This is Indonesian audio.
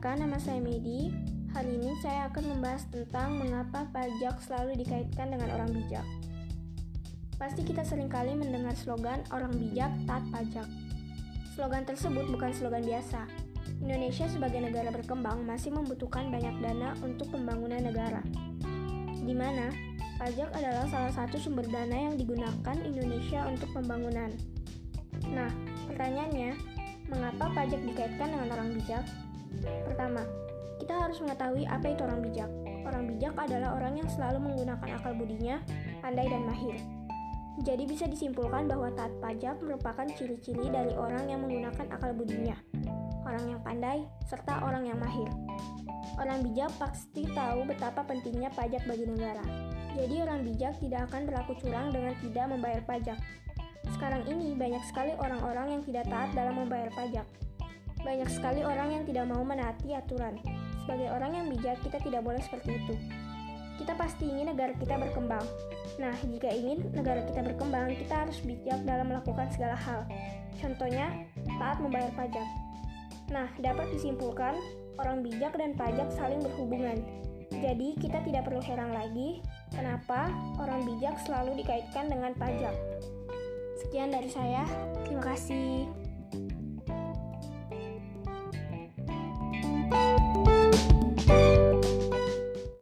Perkenalkan, nama saya Medi. Hari ini saya akan membahas tentang mengapa pajak selalu dikaitkan dengan orang bijak. Pasti kita sering kali mendengar slogan orang bijak taat pajak. Slogan tersebut bukan slogan biasa. Indonesia sebagai negara berkembang masih membutuhkan banyak dana untuk pembangunan negara. Di mana pajak adalah salah satu sumber dana yang digunakan Indonesia untuk pembangunan. Nah, pertanyaannya, mengapa pajak dikaitkan dengan orang bijak? Pertama, kita harus mengetahui apa itu orang bijak. Orang bijak adalah orang yang selalu menggunakan akal budinya, pandai dan mahir. Jadi bisa disimpulkan bahwa taat pajak merupakan ciri-ciri dari orang yang menggunakan akal budinya, orang yang pandai, serta orang yang mahir. Orang bijak pasti tahu betapa pentingnya pajak bagi negara. Jadi orang bijak tidak akan berlaku curang dengan tidak membayar pajak. Sekarang ini banyak sekali orang-orang yang tidak taat dalam membayar pajak. Banyak sekali orang yang tidak mau menaati aturan. Sebagai orang yang bijak, kita tidak boleh seperti itu. Kita pasti ingin negara kita berkembang. Nah, jika ingin negara kita berkembang, kita harus bijak dalam melakukan segala hal. Contohnya, taat membayar pajak. Nah, dapat disimpulkan, orang bijak dan pajak saling berhubungan. Jadi, kita tidak perlu heran lagi kenapa orang bijak selalu dikaitkan dengan pajak. Sekian dari saya, terima kasih.